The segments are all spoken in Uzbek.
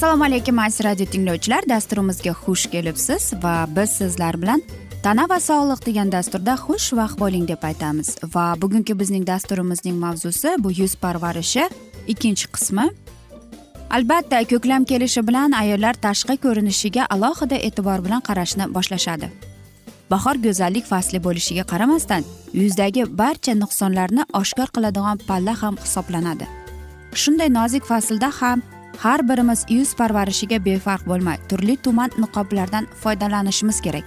assalomu alaykum aziz radio tinglovchilar. Dasturimizga xush kelibsiz va biz sizlar bilan tana va sog'liq degan dasturda xushvaqt bo'ling deb aytamiz. Va bugungi bizning dasturimizning mavzusi bu yuz parvarishi ikkinchi qismi. Albatta ko'klam kelishi bilan ayollar tashqi ko'rinishiga alohida e'tibor bilan qarashni boshlashadi. Bahor go'zallik fasli bo'lishiga qaramasdan yuzdagi barcha nuqsonlarni oshkor qiladigan palla ham hisoblanadi. Shunday nozik faslda ham har birimiz yuz parvarishiga befarq bo'lmay turli tuman niqoblardan foydalanishimiz kerak.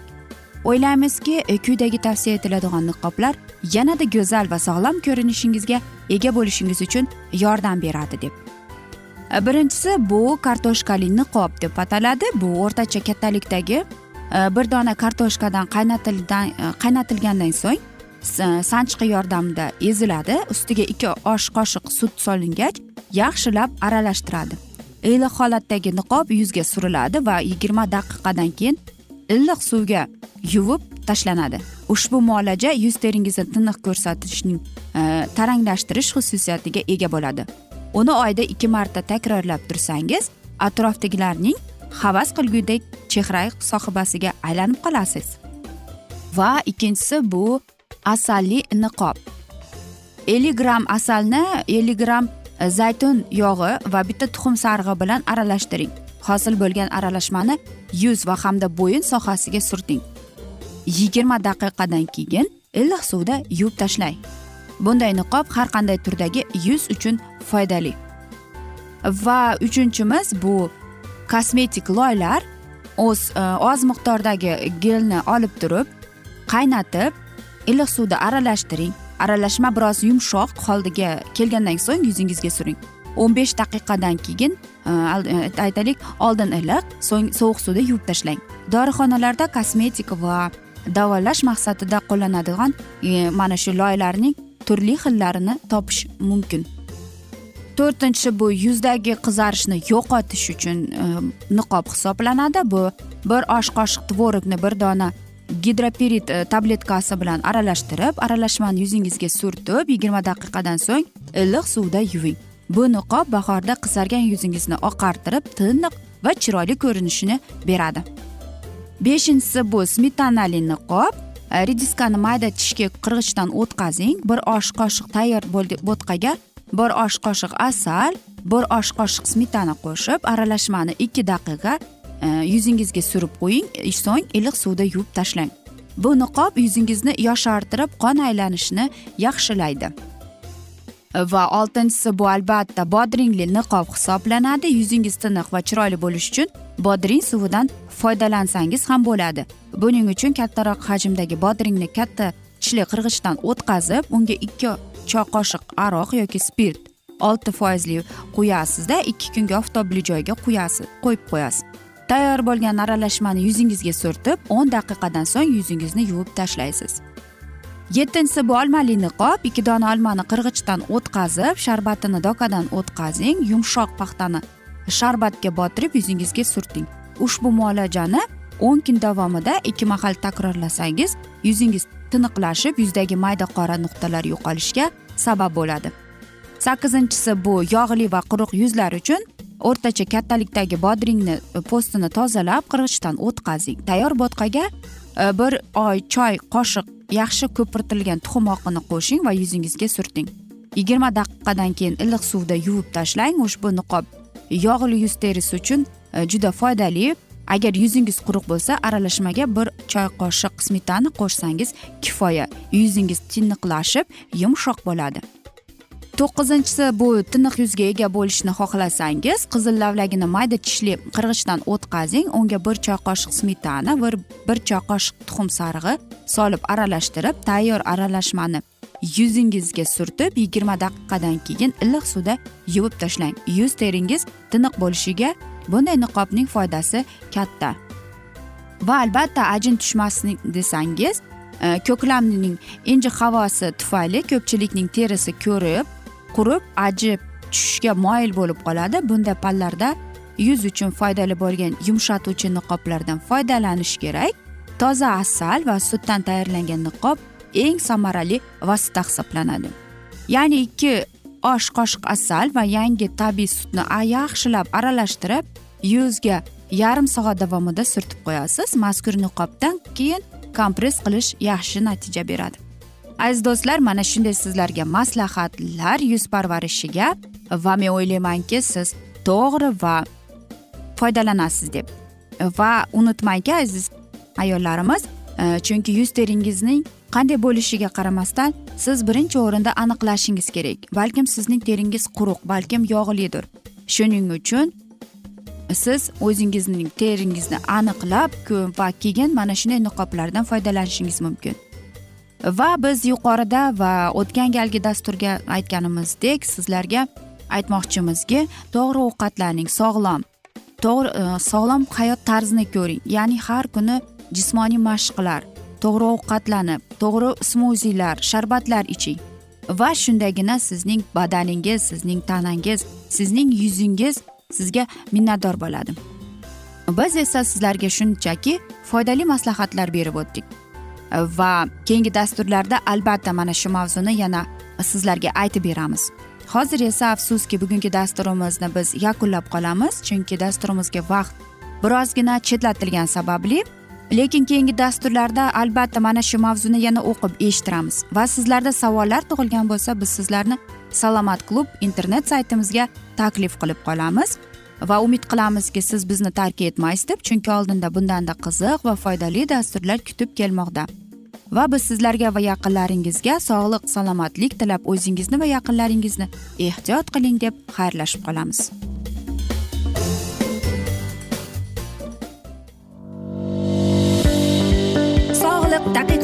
O'ylaymizki quyidagi tavsiya etiladigan niqoblar yanada go'zal va sog'lom ko'rinishingizga ega bo'lishingiz uchun yordam beradi deb. Birinchisi bu kartoshkali niqob deb ataladi. Bu o'rtacha kattalikdagi Э, bir dona kartoshkadan qaynatilgan e, qaynatilgandan so'ng sanchqi yordamida eziladi. Ustiga ikki osh qoshiq sut solingach yaxshilab aralashtiradi. Iliq holatdagi niqob yuzga suriladi va yigirma daqiqadan keyin iliq suvga yuvib tashlanadi. Ushbu muolaja yuz teringizni tiniq ko'rsatishning e, taranglashtirish xususiyatiga ega bo'ladi. Uni oyda ikki marta takrorlab tursangiz atrofdagilarning havas qilgudek chehra sohibasiga aylanib qolasiz. Va ikkinchisi bu asalli niqob. Ellik gramm asalni ellik gramm zaytun yog'i va bitta tuxum sarig'i bilan aralashtiring. Hosil bo'lgan aralashmani yuz va hamda bo'yin sohasiga surting. Yigirma daqiqadan keyin iliq suvda yuvib tashlang. Bunday niqob har qanday turdagi yuz uchun foydali. Va uchinchimiz bu kosmetik loylar o'z e, oz miqdordagi gelni olib turib qaynatib iliq suvda aralashtiring. Aralashma biroz yumshoq holdiga kelgandan so'ng yuzingizga suring. o'n besh daqiqadan keyin e, e, aytaylik oldin iliq so'ng sovuq suvda yuvib tashlang. Dorixonalarda kosmetik va davolash maqsadida qo'llanadigan e, mana shu loylarning turli xillarini topish mumkin. To'rtinchi bu yuzdagi qizarishni yo'qotish uchun e, niqob hisoblanadi. Bu bir osh qoshiq tvorogni bir dona gidroperit e, tabletkasi bilan aralashtirib aralashmani yuzingizga surtib yigirma daqiqadan so'ng iliq suvda yuving. Bu niqob bahorda qizargan yuzingizni oqartirib tiniq va chiroyli ko'rinishini beradi. Beshinchisi bu smetanali niqob. E, Rediskani mayda tishga qirg'ichdan o'tkazing. Bir osh qoshiq tayyor bo'tqaga bir osh qoshiq asal bir osh qoshiq smetana qo'shib aralashmani ikki daqiqa e, yuzingizga surib qo'ying so'ng iliq suvda yuvib tashlang. Bu niqob yuzingizni yoshartirib qon aylanishini yaxshilaydi. Va oltinchisi bu albatta bodringli niqob hisoblanadi yuzingiz tiniq va chiroyli bo'lishi uchun bodring suvidan foydalansangiz ham bo'ladi. Buning uchun kattaroq hajmdagi bodringni katta tishli qirg'ichdan o'tkazib unga ikki qoshiq aroq yoki spirt olti foizli quyasizda ikki kunga oftobli joyga quyasiz qo'yib qo'yasiz. Tayyor bo'lgan aralashmani yuzingizga surtib o'n daqiqadan so'ng yuzingizni yuvib tashlaysiz. Yettinchisi bu olmali niqob. Ikki dona olmani qirg'ichdan o'tkazib sharbatini dokadan o'tkazing. Yumshoq paxtani sharbatga botirib yuzingizga surting. Ushbu muolajani o'n kun davomida ikki mahal takrorlasangiz yuzingiz tiniqlashib yuzdagi mayda qora nuqtalar yo'qolishiga sabab bo'ladi. Sakkizinchisi bu yog'li va quruq yuzlar uchun o'rtacha kattalikdagi bodringni e, po'stini tozalab qirg'ichdan o'tkazing tayyor bo'tqaga e, bir oy choy qoshiq yaxshi ko'pirtilgan tuxum oqini qo'shing va yuzingizga surting. Yigirma daqiqadan keyin iliq suvda yuvib tashlang ushbu niqob yog'li yuz terisi uchun e, juda foydali agar yuzingiz quruq bo'lsa aralashmaga bir choy qoshiq smetana qo'shsangiz kifoya. Yuzingiz tiniqlashib yumshoq bo'ladi. To'qqizinchisi bu tiniq yuzga ega bo'lishni xohlasangiz qizil lavlagini mayda tishli qirg'ichdan o'tkazing unga bir choy qoshiq smetana va bir choy qoshiq tuxum sarig'i solib aralashtirib tayyor aralashmani yuzingizga surtib yigirma daqiqadan keyin iliq suvda yuvib tashlang. Yuz teringiz tiniq bo'lishiga bunday niqobning foydasi katta. Va albatta ajin tushmasin desangiz e, ko'klamning injiq havosi tufayli ko'pchilikning terisi ko'rib qurib ajib tushishga moyil bo'lib qoladi. Bunday pallarda yuz uchun foydali bo'lgan yumshatuvchi niqoblardan foydalanish kerak. Toza asal va sutdan tayyorlangan niqob eng samarali vosita hisoblanadi. Ya'ni ikki osh qoshiq asal va yangi tabiiy sutni yaxshilab aralashtirib yuzga yarim soat davomida surtib qo'yasiz. Mazkur niqobdan keyin kompress qilish yaxshi natija beradi. Aziz do'stlar mana shunday sizlarga maslahatlar yuz parvarishiga va men o'ylaymanki siz to'g'ri va foydalanasiz deb. Va unutmangki aziz ayollarimiz e, chunki yuz teringizning qanday bo'lishiga qaramasdan siz birinchi o'rinda aniqlashingiz kerak. Balkim sizning teringiz quruq balkim yog'lidir. Shuning uchun siz o'zingizning teringizni aniqlab va keyin mana shunday niqoblardan foydalanishingiz mumkin. Va biz yuqorida va o'tgan galgi dasturga aytganimizdek sizlarga aytmoqchimizki to'g'ri ovqatlaning sog'lom to'g'ri e, sog'lom hayot tarzini ko'ring. Ya'ni har kuni jismoniy mashqlar to'g'ri ovqatlanib to'g'ri smuzilar sharbatlar iching. Va shundagina sizning badaningiz sizning tanangiz sizning yuzingiz sizga minnatdor bo'ladi. Biz esa sizlarga shunchaki foydali maslahatlar berib o'tdik. Va keyingi dasturlarda albatta mana shu mavzuni yana sizlarga aytib beramiz. Hozir esa afsuski bugungi dasturimizni biz yakunlab qolamiz chunki dasturimizga vaqt birozgina chetlatilgani sababli lekin keyingi dasturlarda albatta mana shu mavzuni yana o'qib eshittiramiz. Va sizlarda savollar tug'ilgan bo'lsa biz sizlarni salomat klub internet saytimizga taklif qilib qolamiz. Va umid qilamizki siz bizni tark etmaysiz deb chunki oldinda bundanda qiziq va foydali dasturlar kutib kelmoqda. Va biz sizlarga va yaqinlaringizga sog'lik salomatlik tilab o'zingizni va yaqinlaringizni ehtiyot qiling deb xayrlashib qolamiz.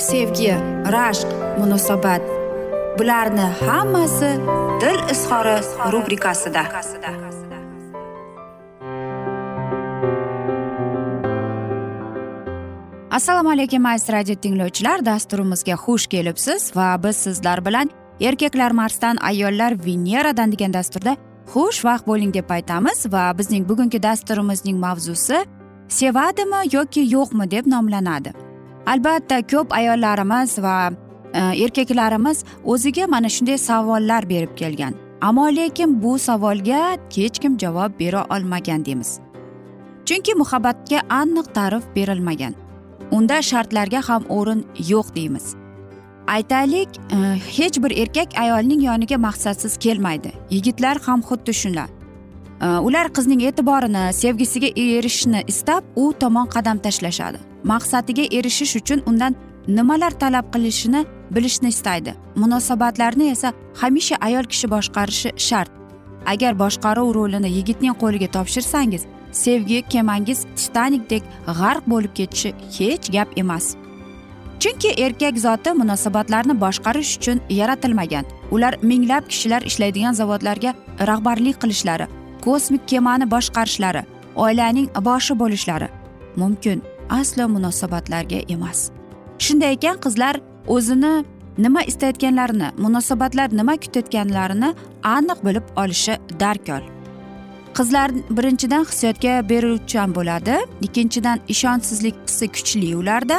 sevgi rashq munosabat. Bularni hammasi dil izhori rubrikasida. Assalomu alaykum aziz radio tinglovchilar. Dasturimizga xush kelibsiz va biz sizlar bilan erkaklar marsdan ayollar veneradan degan dasturda xushvaqt bo'ling deb aytamiz va bizning bugungi dasturimizning mavzusi sevadimi yoki yo'qmi deb nomlanadi. Albatta ko'p ayollarimiz va e, erkaklarimiz o'ziga mana shunday savollar berib kelgan. Ammo lekin bu savolga hech kim javob bera olmagan deymiz. Chunki muhabbatga aniq ta'rif berilmagan. Unda shartlarga ham o'rin yo'q deymiz. Aytaylik e, hech bir erkak ayolning yoniga maqsadsiz kelmaydi. Yigitlar ham xuddi shunday e, ular qizning e'tiborini sevgisiga erishishni istab u tomon qadam tashlashadi. Maqsadiga erishish uchun undan nimalar talab qilishini bilishni istaydi. Munosabatlarni esa hamisha ayol kishi boshqarishi shart. Agar boshqaruv rolini yigitning qo'liga topshirsangiz sevgi kemangiz titanikdek g'arq bo'lib ketishi hech gap emas. Chunki erkak zoti munosabatlarni boshqarish uchun yaratilmagan. Ular minglab kishilar ishlaydigan zavodlarga rahbarlik qilishlari kosmik kemani boshqarishlari oilaning boshi bo'lishlari mumkin. Aslo munosabatlarga emas. Shunday ekan qizlar o'zini nima istayotganlarini munosabatlar nima kutayotganlarini aniq bilib olishi darkor. Qizlar birinchidan hissiyotga beruvchan bo'ladi ikkinchidan ishonchsizlik hissi kuchli ularda.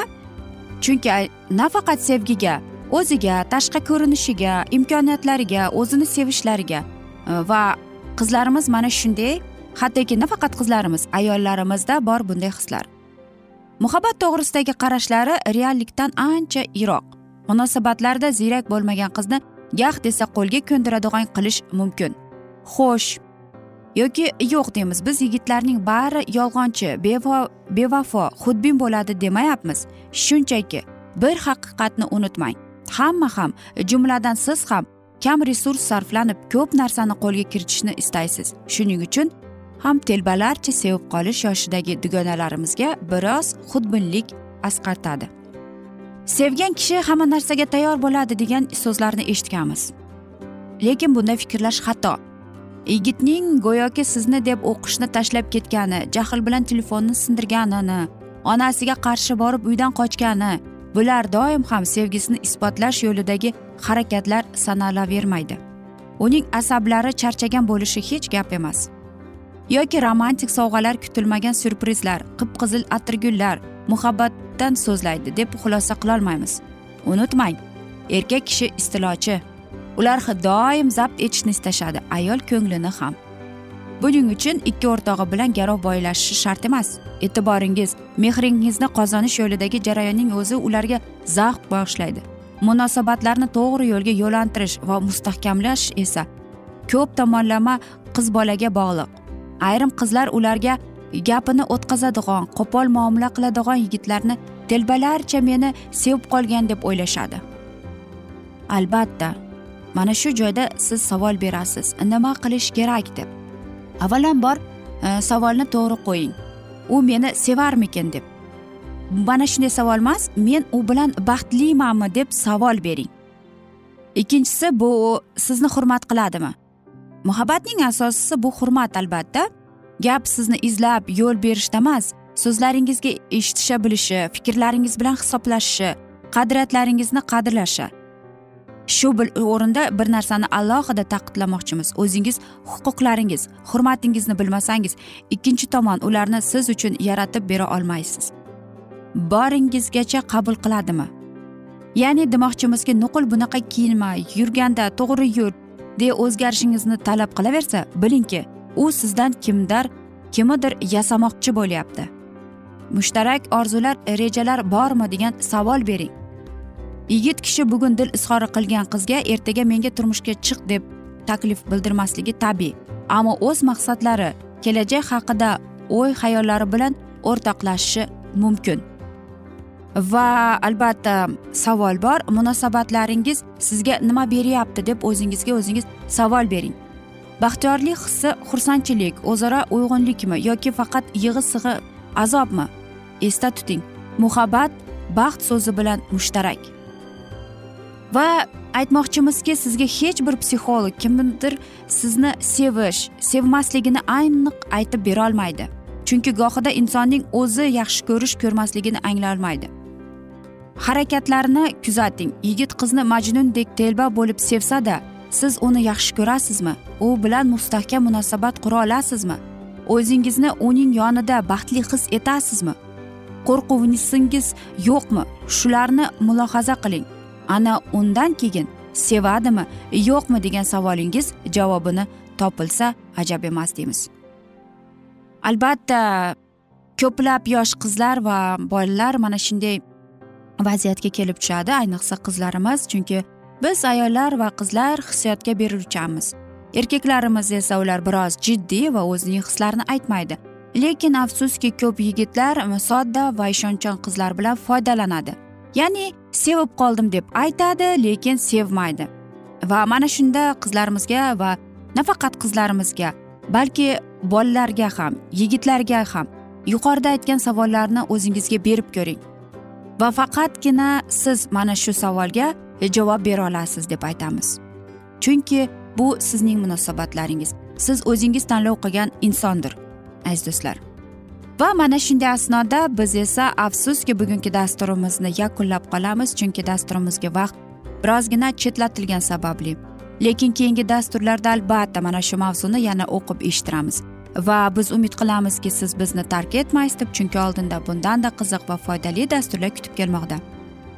Chunki nafaqat sevgiga o'ziga tashqi ko'rinishiga imkoniyatlariga o'zini sevishlariga e, va qizlarimiz mana shunday hattoki nafaqat qizlarimiz ayollarimizda bor bunday hislar. Muhabbat to'g'risidagi qarashlari reallikdan ancha yiroq. Munosabatlarda ziyrak bo'lmagan qizni gah desa qo'lga ko'ndiradigan qilish mumkin. Xo'sh yoki yo'q deymiz biz yigitlarning bari yolg'onchi bevafo xudbin bo'ladi demayapmiz. Shunchaki bir haqiqatni unutmang. Hamma ham jumladan siz ham kam resurs sarflanib ko'p narsani qo'lga kiritishni istaysiz. Shuning uchun ham telbalarcha sevib qolish yoshidagi dugonalarimizga biroz xudbinlik asqartadi. Sevgan kishi hamma narsaga tayyor bo'ladi degan so'zlarni eshitganmiz. Lekin bunday fikrlash xato. Yigitning go'yoki sizni deb o'qishni tashlab ketgani jahl bilan telefonni sindirganini onasiga qarshi borib uydan qochgani bular doim ham sevgisini isbotlash yo'lidagi harakatlar sanalavermaydi. Uning asablari charchagan bo'lishi hech gap emas. Yoki romantik sovg'alar kutilmagan syurprizlar qip qizil atirgullar muhabbatdan so'zlaydi deb xulosa qilolmaymiz. Unutmang erkak kishi istilochi. Ular doim zabt etishni istashadi ayol ko'nglini ham. Buning uchun ikki o'rtog'i bilan garov boylashishi shart emas. E'tiboringiz mehringizni qozonish yo'lidagi jarayonning o'zi ularga zavq bag'ishlaydi. Munosabatlarni to'g'ri yo'lga yo'lantirish va mustahkamlash esa ko'p tomonlama qiz bolaga bog'liq. Ayrim qizlar ularga gapini o'tkazadigan qo'pol muomala qiladigan yigitlarni telbalarcha meni sevib qolgan deb o'ylashadi. Albatta mana shu joyda siz savol berasiz. Nima qilish kerak deb. Avvalambor e, savolni to'g'ri qo'ying. U meni sevarmikin deb. Mana shunday savol emas men u bilan baxtlimanmi deb savol bering. Ikkinchisi bu sizni hurmat qiladimi? Muhabbatning asosisi bu hurmat albatta. Gap sizni izlab yo'l berishda emas so'zlaringizga eshitisha bilishi fikrlaringiz bilan hisoblashishi qadriyatlaringizni qadrlashi. Shu o'rinda bir narsani alohida ta'kidlamoqchimiz o'zingiz huquqlaringiz hurmatingizni bilmasangiz ikkinchi tomon ularni siz uchun yaratib bera olmaysiz. Boringizgacha qabul qiladimi? Ya'ni demoqchimizki nuqul bunaqa kiyinma yurganda to'g'ri yur deya o'zgarishingizni talab qilaversa bilingki u sizdan kimdir kimidir yasamoqchi bo'lyapti. Mushtarak orzular rejalar bormi degan savol bering. Yigit kishi bugun dil izhori qilgan qizga ertaga menga turmushga chiq deb taklif bildirmasligi tabiiy. Ammo o'z maqsadlari kelajak haqida o'y hayollari bilan o'rtoqlashishi mumkin. Va albatta savol bor. Munosabatlaringiz sizga nima beryapti deb o'zingizga o'zingiz savol bering. Baxtiyorlik hissi xursandchilik o'zaro uyg'unlikmi yoki faqat yig'i sig'i azobmi? Esda tuting. Muhabbat baxt so'zi bilan mushtarak. Va aytmoqchimizki sizga hech bir psixolog kimdir sizni sevish sevmasligini aniq aytib berolmaydi. Chunki gohida insonning o'zi yaxshi ko'rish ko'rmasligini anglolmaydi harakatlarini kuzating. Yigit qizni majnundek telba bo'lib sevsada siz uni yaxshi ko'rasizmi? U bilan mustahkam munosabat qura olasizmi? O'zingizni uning yonida baxtli his etasizmi? Qo'rquvingiz yo'qmi? Shularni mulohaza qiling. Ana undan keyin sevadimi yo'qmi degan savolingiz javobini topilsa ajab emas deymiz. Albatta ko'plab yosh qizlar va bolalar mana shunday vaziyatga kelib tushadi ayniqsa qizlarimiz chunki biz ayollar va qizlar hissiyotga beriluvchanmiz erkaklarimiz esa ular biroz jiddiy va o'zining hislarini aytmaydi. Lekin afsuski ko'p yigitlar sodda va ishonchon qizlar bilan foydalanadi. Ya'ni sevib qoldim deb aytadi lekin sevmaydi. Va mana shunda qizlarimizga va nafaqat qizlarimizga balki bolalarga ham yigitlarga ham yuqorida aytgan savollarni o'zingizga berib ko'ring. Va faqatgina siz mana shu savolga e, javob bera olasiz deb aytamiz. Chunki bu sizning munosabatlaringiz. Siz o'zingiz tanlov qilgan insondir aziz do'stlar. Va mana shunday asnoda biz esa afsuski bugungi dasturimizni yakunlab qolamiz chunki dasturimizga vaqt birozgina chetlatilgani sababli. Lekin keyingi dasturlarda albatta mana shu mavzuni yana o'qib eshittiramiz. Va biz umid qilamizki siz bizni tark etmaysiz deb chunki oldinda bundanda qiziq va foydali dasturlar kutib kelmoqda.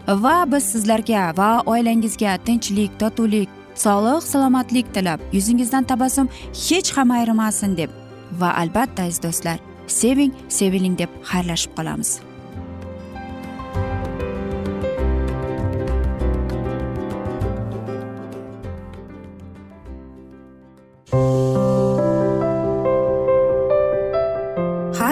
Va biz sizlarga va oilangizga tinchlik totuvlik sog'lik salomatlik tilab yuzingizdan tabassum hech ham ayrimasin deb va albatta aziz do'stlar seving seviling deb xayrlashib qolamiz.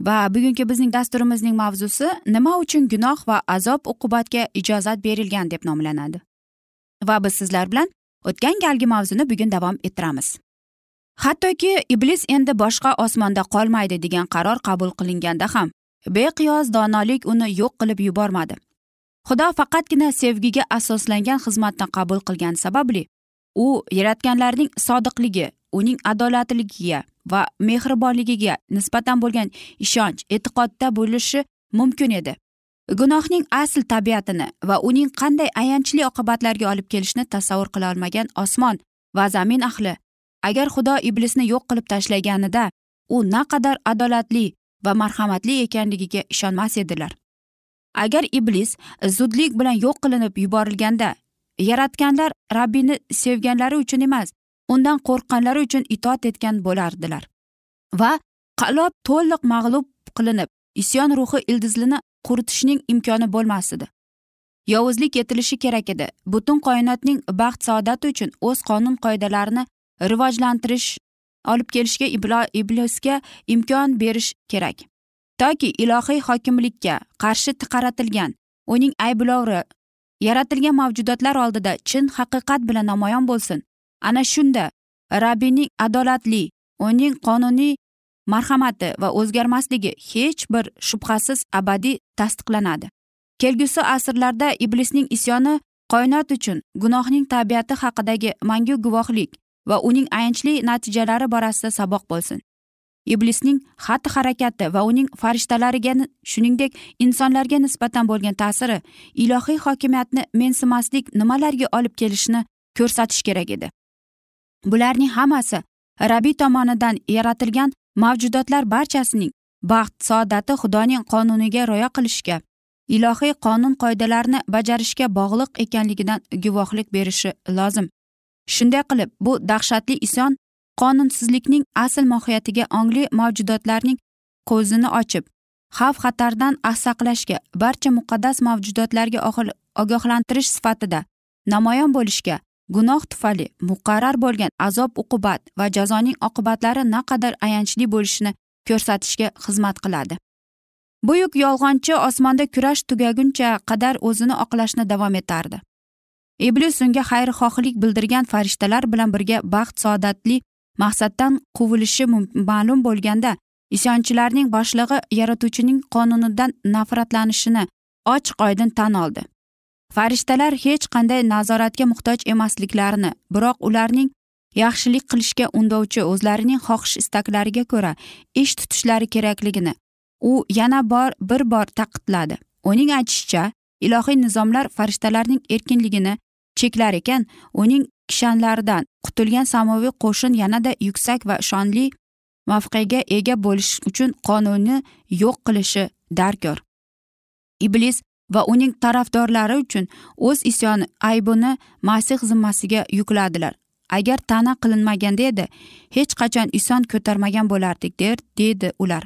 Va bugungi bizning dasturimizning mavzusi nima uchun gunoh va azob uqubatga ijozat berilgan deb nomlanadi? Va biz sizlar bilan o'tgan galgi mavzuni bugun davom ettiramiz. Hattoki iblis endi boshqa osmonda qolmaydi degan qaror qabul qilinganda ham beqiyos donolik uni yo'q qilib yubormadi. Xudo faqatgina sevgiga asoslangan xizmatni qabul qilgani sababli u yaratganlarning sodiqligi uning adolatligiga va mehribonligiga nisbatan bo'lgan ishonch e'tiqodda bo'lishi mumkin edi. Gunohning asl tabiatini va uning qanday ayanchli oqibatlarga olib kelishini tasavvur qila olmagan osmon va zamin ahli agar xudo iblisni yo'q qilib tashlaganida u naqadar adolatli va marhamatli ekanligiga ishonmas edilar. Agar iblis zudlik bilan yo'q qilinib yuborilganda yaratganlar rabbini sevganlari uchun emas undan qo'rqqanlari uchun itoat etgan bo'lardilar. Va qalob to'liq mag'lub qilinib isyon ruhi ildizlini quritishning imkoni bo'lmas edi yovuzlik yetilishi kerak edi. Butun koinotning baxt saodati uchun o'z qonun qoidalarini rivojlantirish olib kelishga iblisga imkon berish kerak. Toki ilohiy hokimlikka qarshi qaratilgan uning ayblovi yaratilgan mavjudotlar oldida chin haqiqat bilan namoyon bo'lsin ana shunda. Rabbiyning adolatli uning qonuniy marhamati va o'zgarmasligi hech bir shubhasiz abadiy tasdiqlanadi. Kelgusi asrlarda iblisning isyoni qoinot uchun gunohning tabiati haqidagi mangu guvohlik va uning ayanchli natijalari borasida saboq bo'lsin. Iblisning xatti harakati va uning farishtalariga shuningdek insonlarga nisbatan bo'lgan ta'siri ilohiy hokimiyatni mensimaslik nimalarga olib kelishini ko'rsatish kerak edi. Bularning hammasi rabbiy tomonidan yaratilgan mavjudotlar barchasining baxt saodati xudoning qonuniga rioya qilishga ilohiy qonun qoidalarini bajarishga bog'liq ekanligidan guvohlik berishi lozim. Shunday qilib bu dahshatli isyon qonunsizlikning asl mohiyatiga ongli mavjudotlarning ko'zini ochib xavf xatardan saqlashga barcha muqaddas mavjudotlarga ogohlantirish sifatida namoyon bo'lishga gunoh tufayli muqarrar bo'lgan azob uqubat va jazoning oqibatlari naqadar ayanchli bo'lishini ko'rsatishga xizmat qiladi. Buyuk yolg'onchi osmonda kurash tugaguncha qadar o'zini oqlashni davom etardi. Iblis unga xayrixohlik bildirgan farishtalar bilan birga baxt saodatli maqsaddan quvilishi ma'lum bo'lganda isyonchilarning boshlig'i yaratuvchining qonunidan nafratlanishini ochiq oydin tan oldi. Farishtalar hech qanday nazoratga muhtoj emasliklarini biroq ularning yaxshilik qilishga undovchi o'zlarining xohish istaklariga ko'ra ish tutishlari kerakligini u yana bor bir bor taqidladi uning aytishicha ilohiy nizomlar farishtalarning erkinligini cheklar ekan uning kishanlaridan qutulgan samoviy qo'shin yanada yuksak va shonli mavqega ega bo'lish uchun qonunni yo'q qilishi darkor. Iblis va uning tarafdorlari uchun o'z isyon aybini masih zimmasiga yukladilar. Agar ta'na qilinmaganda edi hech qachon ison ko'tarmagan bo'lardik der deydi ular.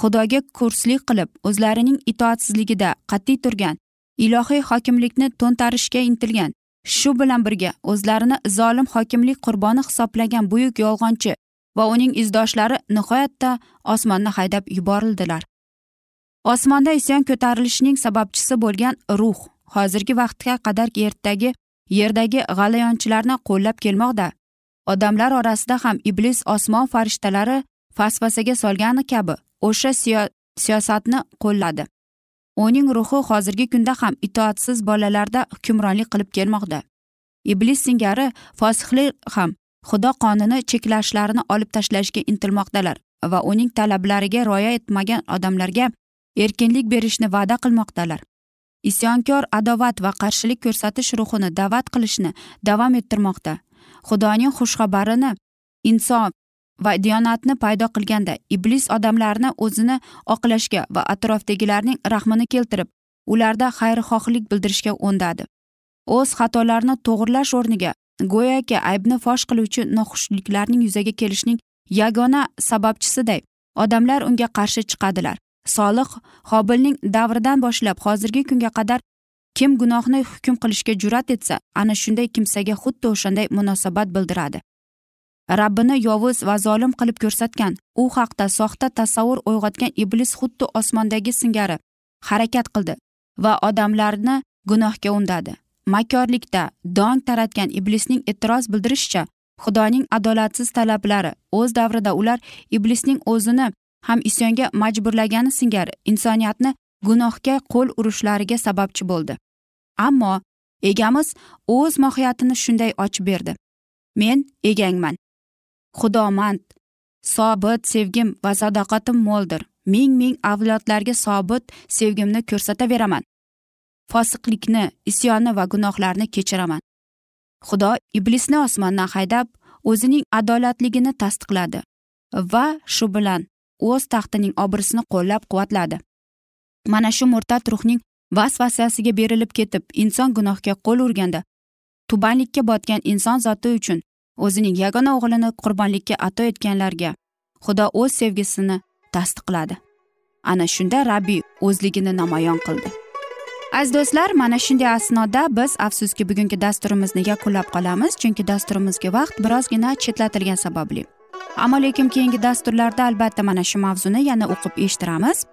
Xudoga kurslik qilib o'zlarining itoatsizligida qat'iy turgan ilohiy hokimlikni to'ntarishga intilgan shu bilan birga o'zlarini zolim hokimlik qurboni hisoblagan buyuk yolg'onchi va uning izdoshlari nihoyatda osmonni haydab yuborildilar. Osmonda isyon ko'tarilishining sababchisi bo'lgan ruh hozirgi vaqtga qadar yerdagi yerdagi g'alayonchilarni qo'llab kelmoqda. Odamlar orasida ham iblis osmon farishtalari vasvasaga solgani kabi o'sha siyosatni qo'lladi. Uning ruhi hozirgi kunda ham itoatsiz bolalarda hukmronlik qilib kelmoqda. Iblis singari fosihlar ham xudo qonini cheklashlarini olib tashlashga intilmoqdalar va uning talablariga rioya etmagan odamlarga erkinlik berishni va'da qilmoqdalar. Isyonkor adovat va qarshilik ko'rsatish ruhini da'vat qilishni davom ettirmoqda. Xudoning xushxabarini inson va diyonatni paydo qilganda iblis odamlarni o'zini oqlashga va atrofdagilarning rahmini keltirib ularda xayrixohlik bildirishga undadi. O'z xatolarini to'g'irlash o'rniga go'yoki aybni fosh qiluvchi noxushliklarning yuzaga kelishining yagona sababchisiday odamlar unga qarshi chiqadilar. Solih hobilning davridan boshlab hozirgi kunga qadar kim gunohni hukm qilishga jur'at etsa ana shunday kimsaga xuddi o'shanday munosabat bildiradi. Rabbini yovuz va zolim qilib ko'rsatgan u haqda soxta tasavvur uyg'otgan iblis xuddi osmondagi singari harakat qildi va odamlarni gunohga undadi. Makorlikda dong taratgan iblisning e'tiroz bildirishicha xudoning adolatsiz talablari o'z davrida ular iblisning o'zini ham isyonga majburlagani singari insoniyatni gunohga qo'l urishlariga sababchi bo'ldi. Ammo egamiz o'z mohiyatini shunday ochib berdi. Men egangman. Xudomand sobit sevgim va sadoqatim mo'ldir. Ming ming avlodlarga sobit sevgimni ko'rsataveraman. Fosiqlikni isyonni va gunohlarni kechiraman. Xudo iblisni osmondan haydab o'zining adolatligini tasdiqladi va shu bilan o'z taxtining obrisini qo'llab quvvatladi. Mana shu murtad ruhning vasvasasiga berilib ketib inson gunohga qo'l urganda tubanlikka botgan inson zoti uchun o'zining yagona o'g'lini qurbonlikka ato etganlarga xudo o'z sevgisini tasdiqladi. Ana shunda rabbiy o'zligini namoyon qildi. Aziz do'stlar mana shunday asnoda biz afsuski bugungi dasturimizni yakunlab qolamiz chunki dasturimizga vaqt birozgina chetlatilgani sababli. Ammo lekin keyingi dasturlarda albatta mana shu mavzuni yana o'qib eshittiramiz.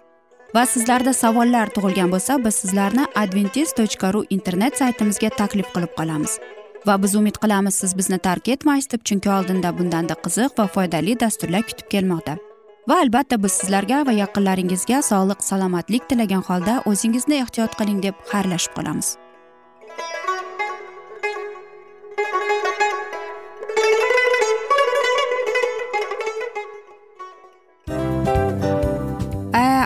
Va sizlarda savollar tug'ilgan bo'lsa biz sizlarni adventis tochka ru internet saytimizga taklif qilib qolamiz. Va biz umid qilamiz siz bizni tark etmaysiz deb chunki oldinda bundanda qiziq va foydali dasturlar kutib kelmoqda. Va albatta biz sizlarga va yaqinlaringizga sog'lik salomatlik tilagan holda o'zingizni ehtiyot qiling deb xayrlashib qolamiz.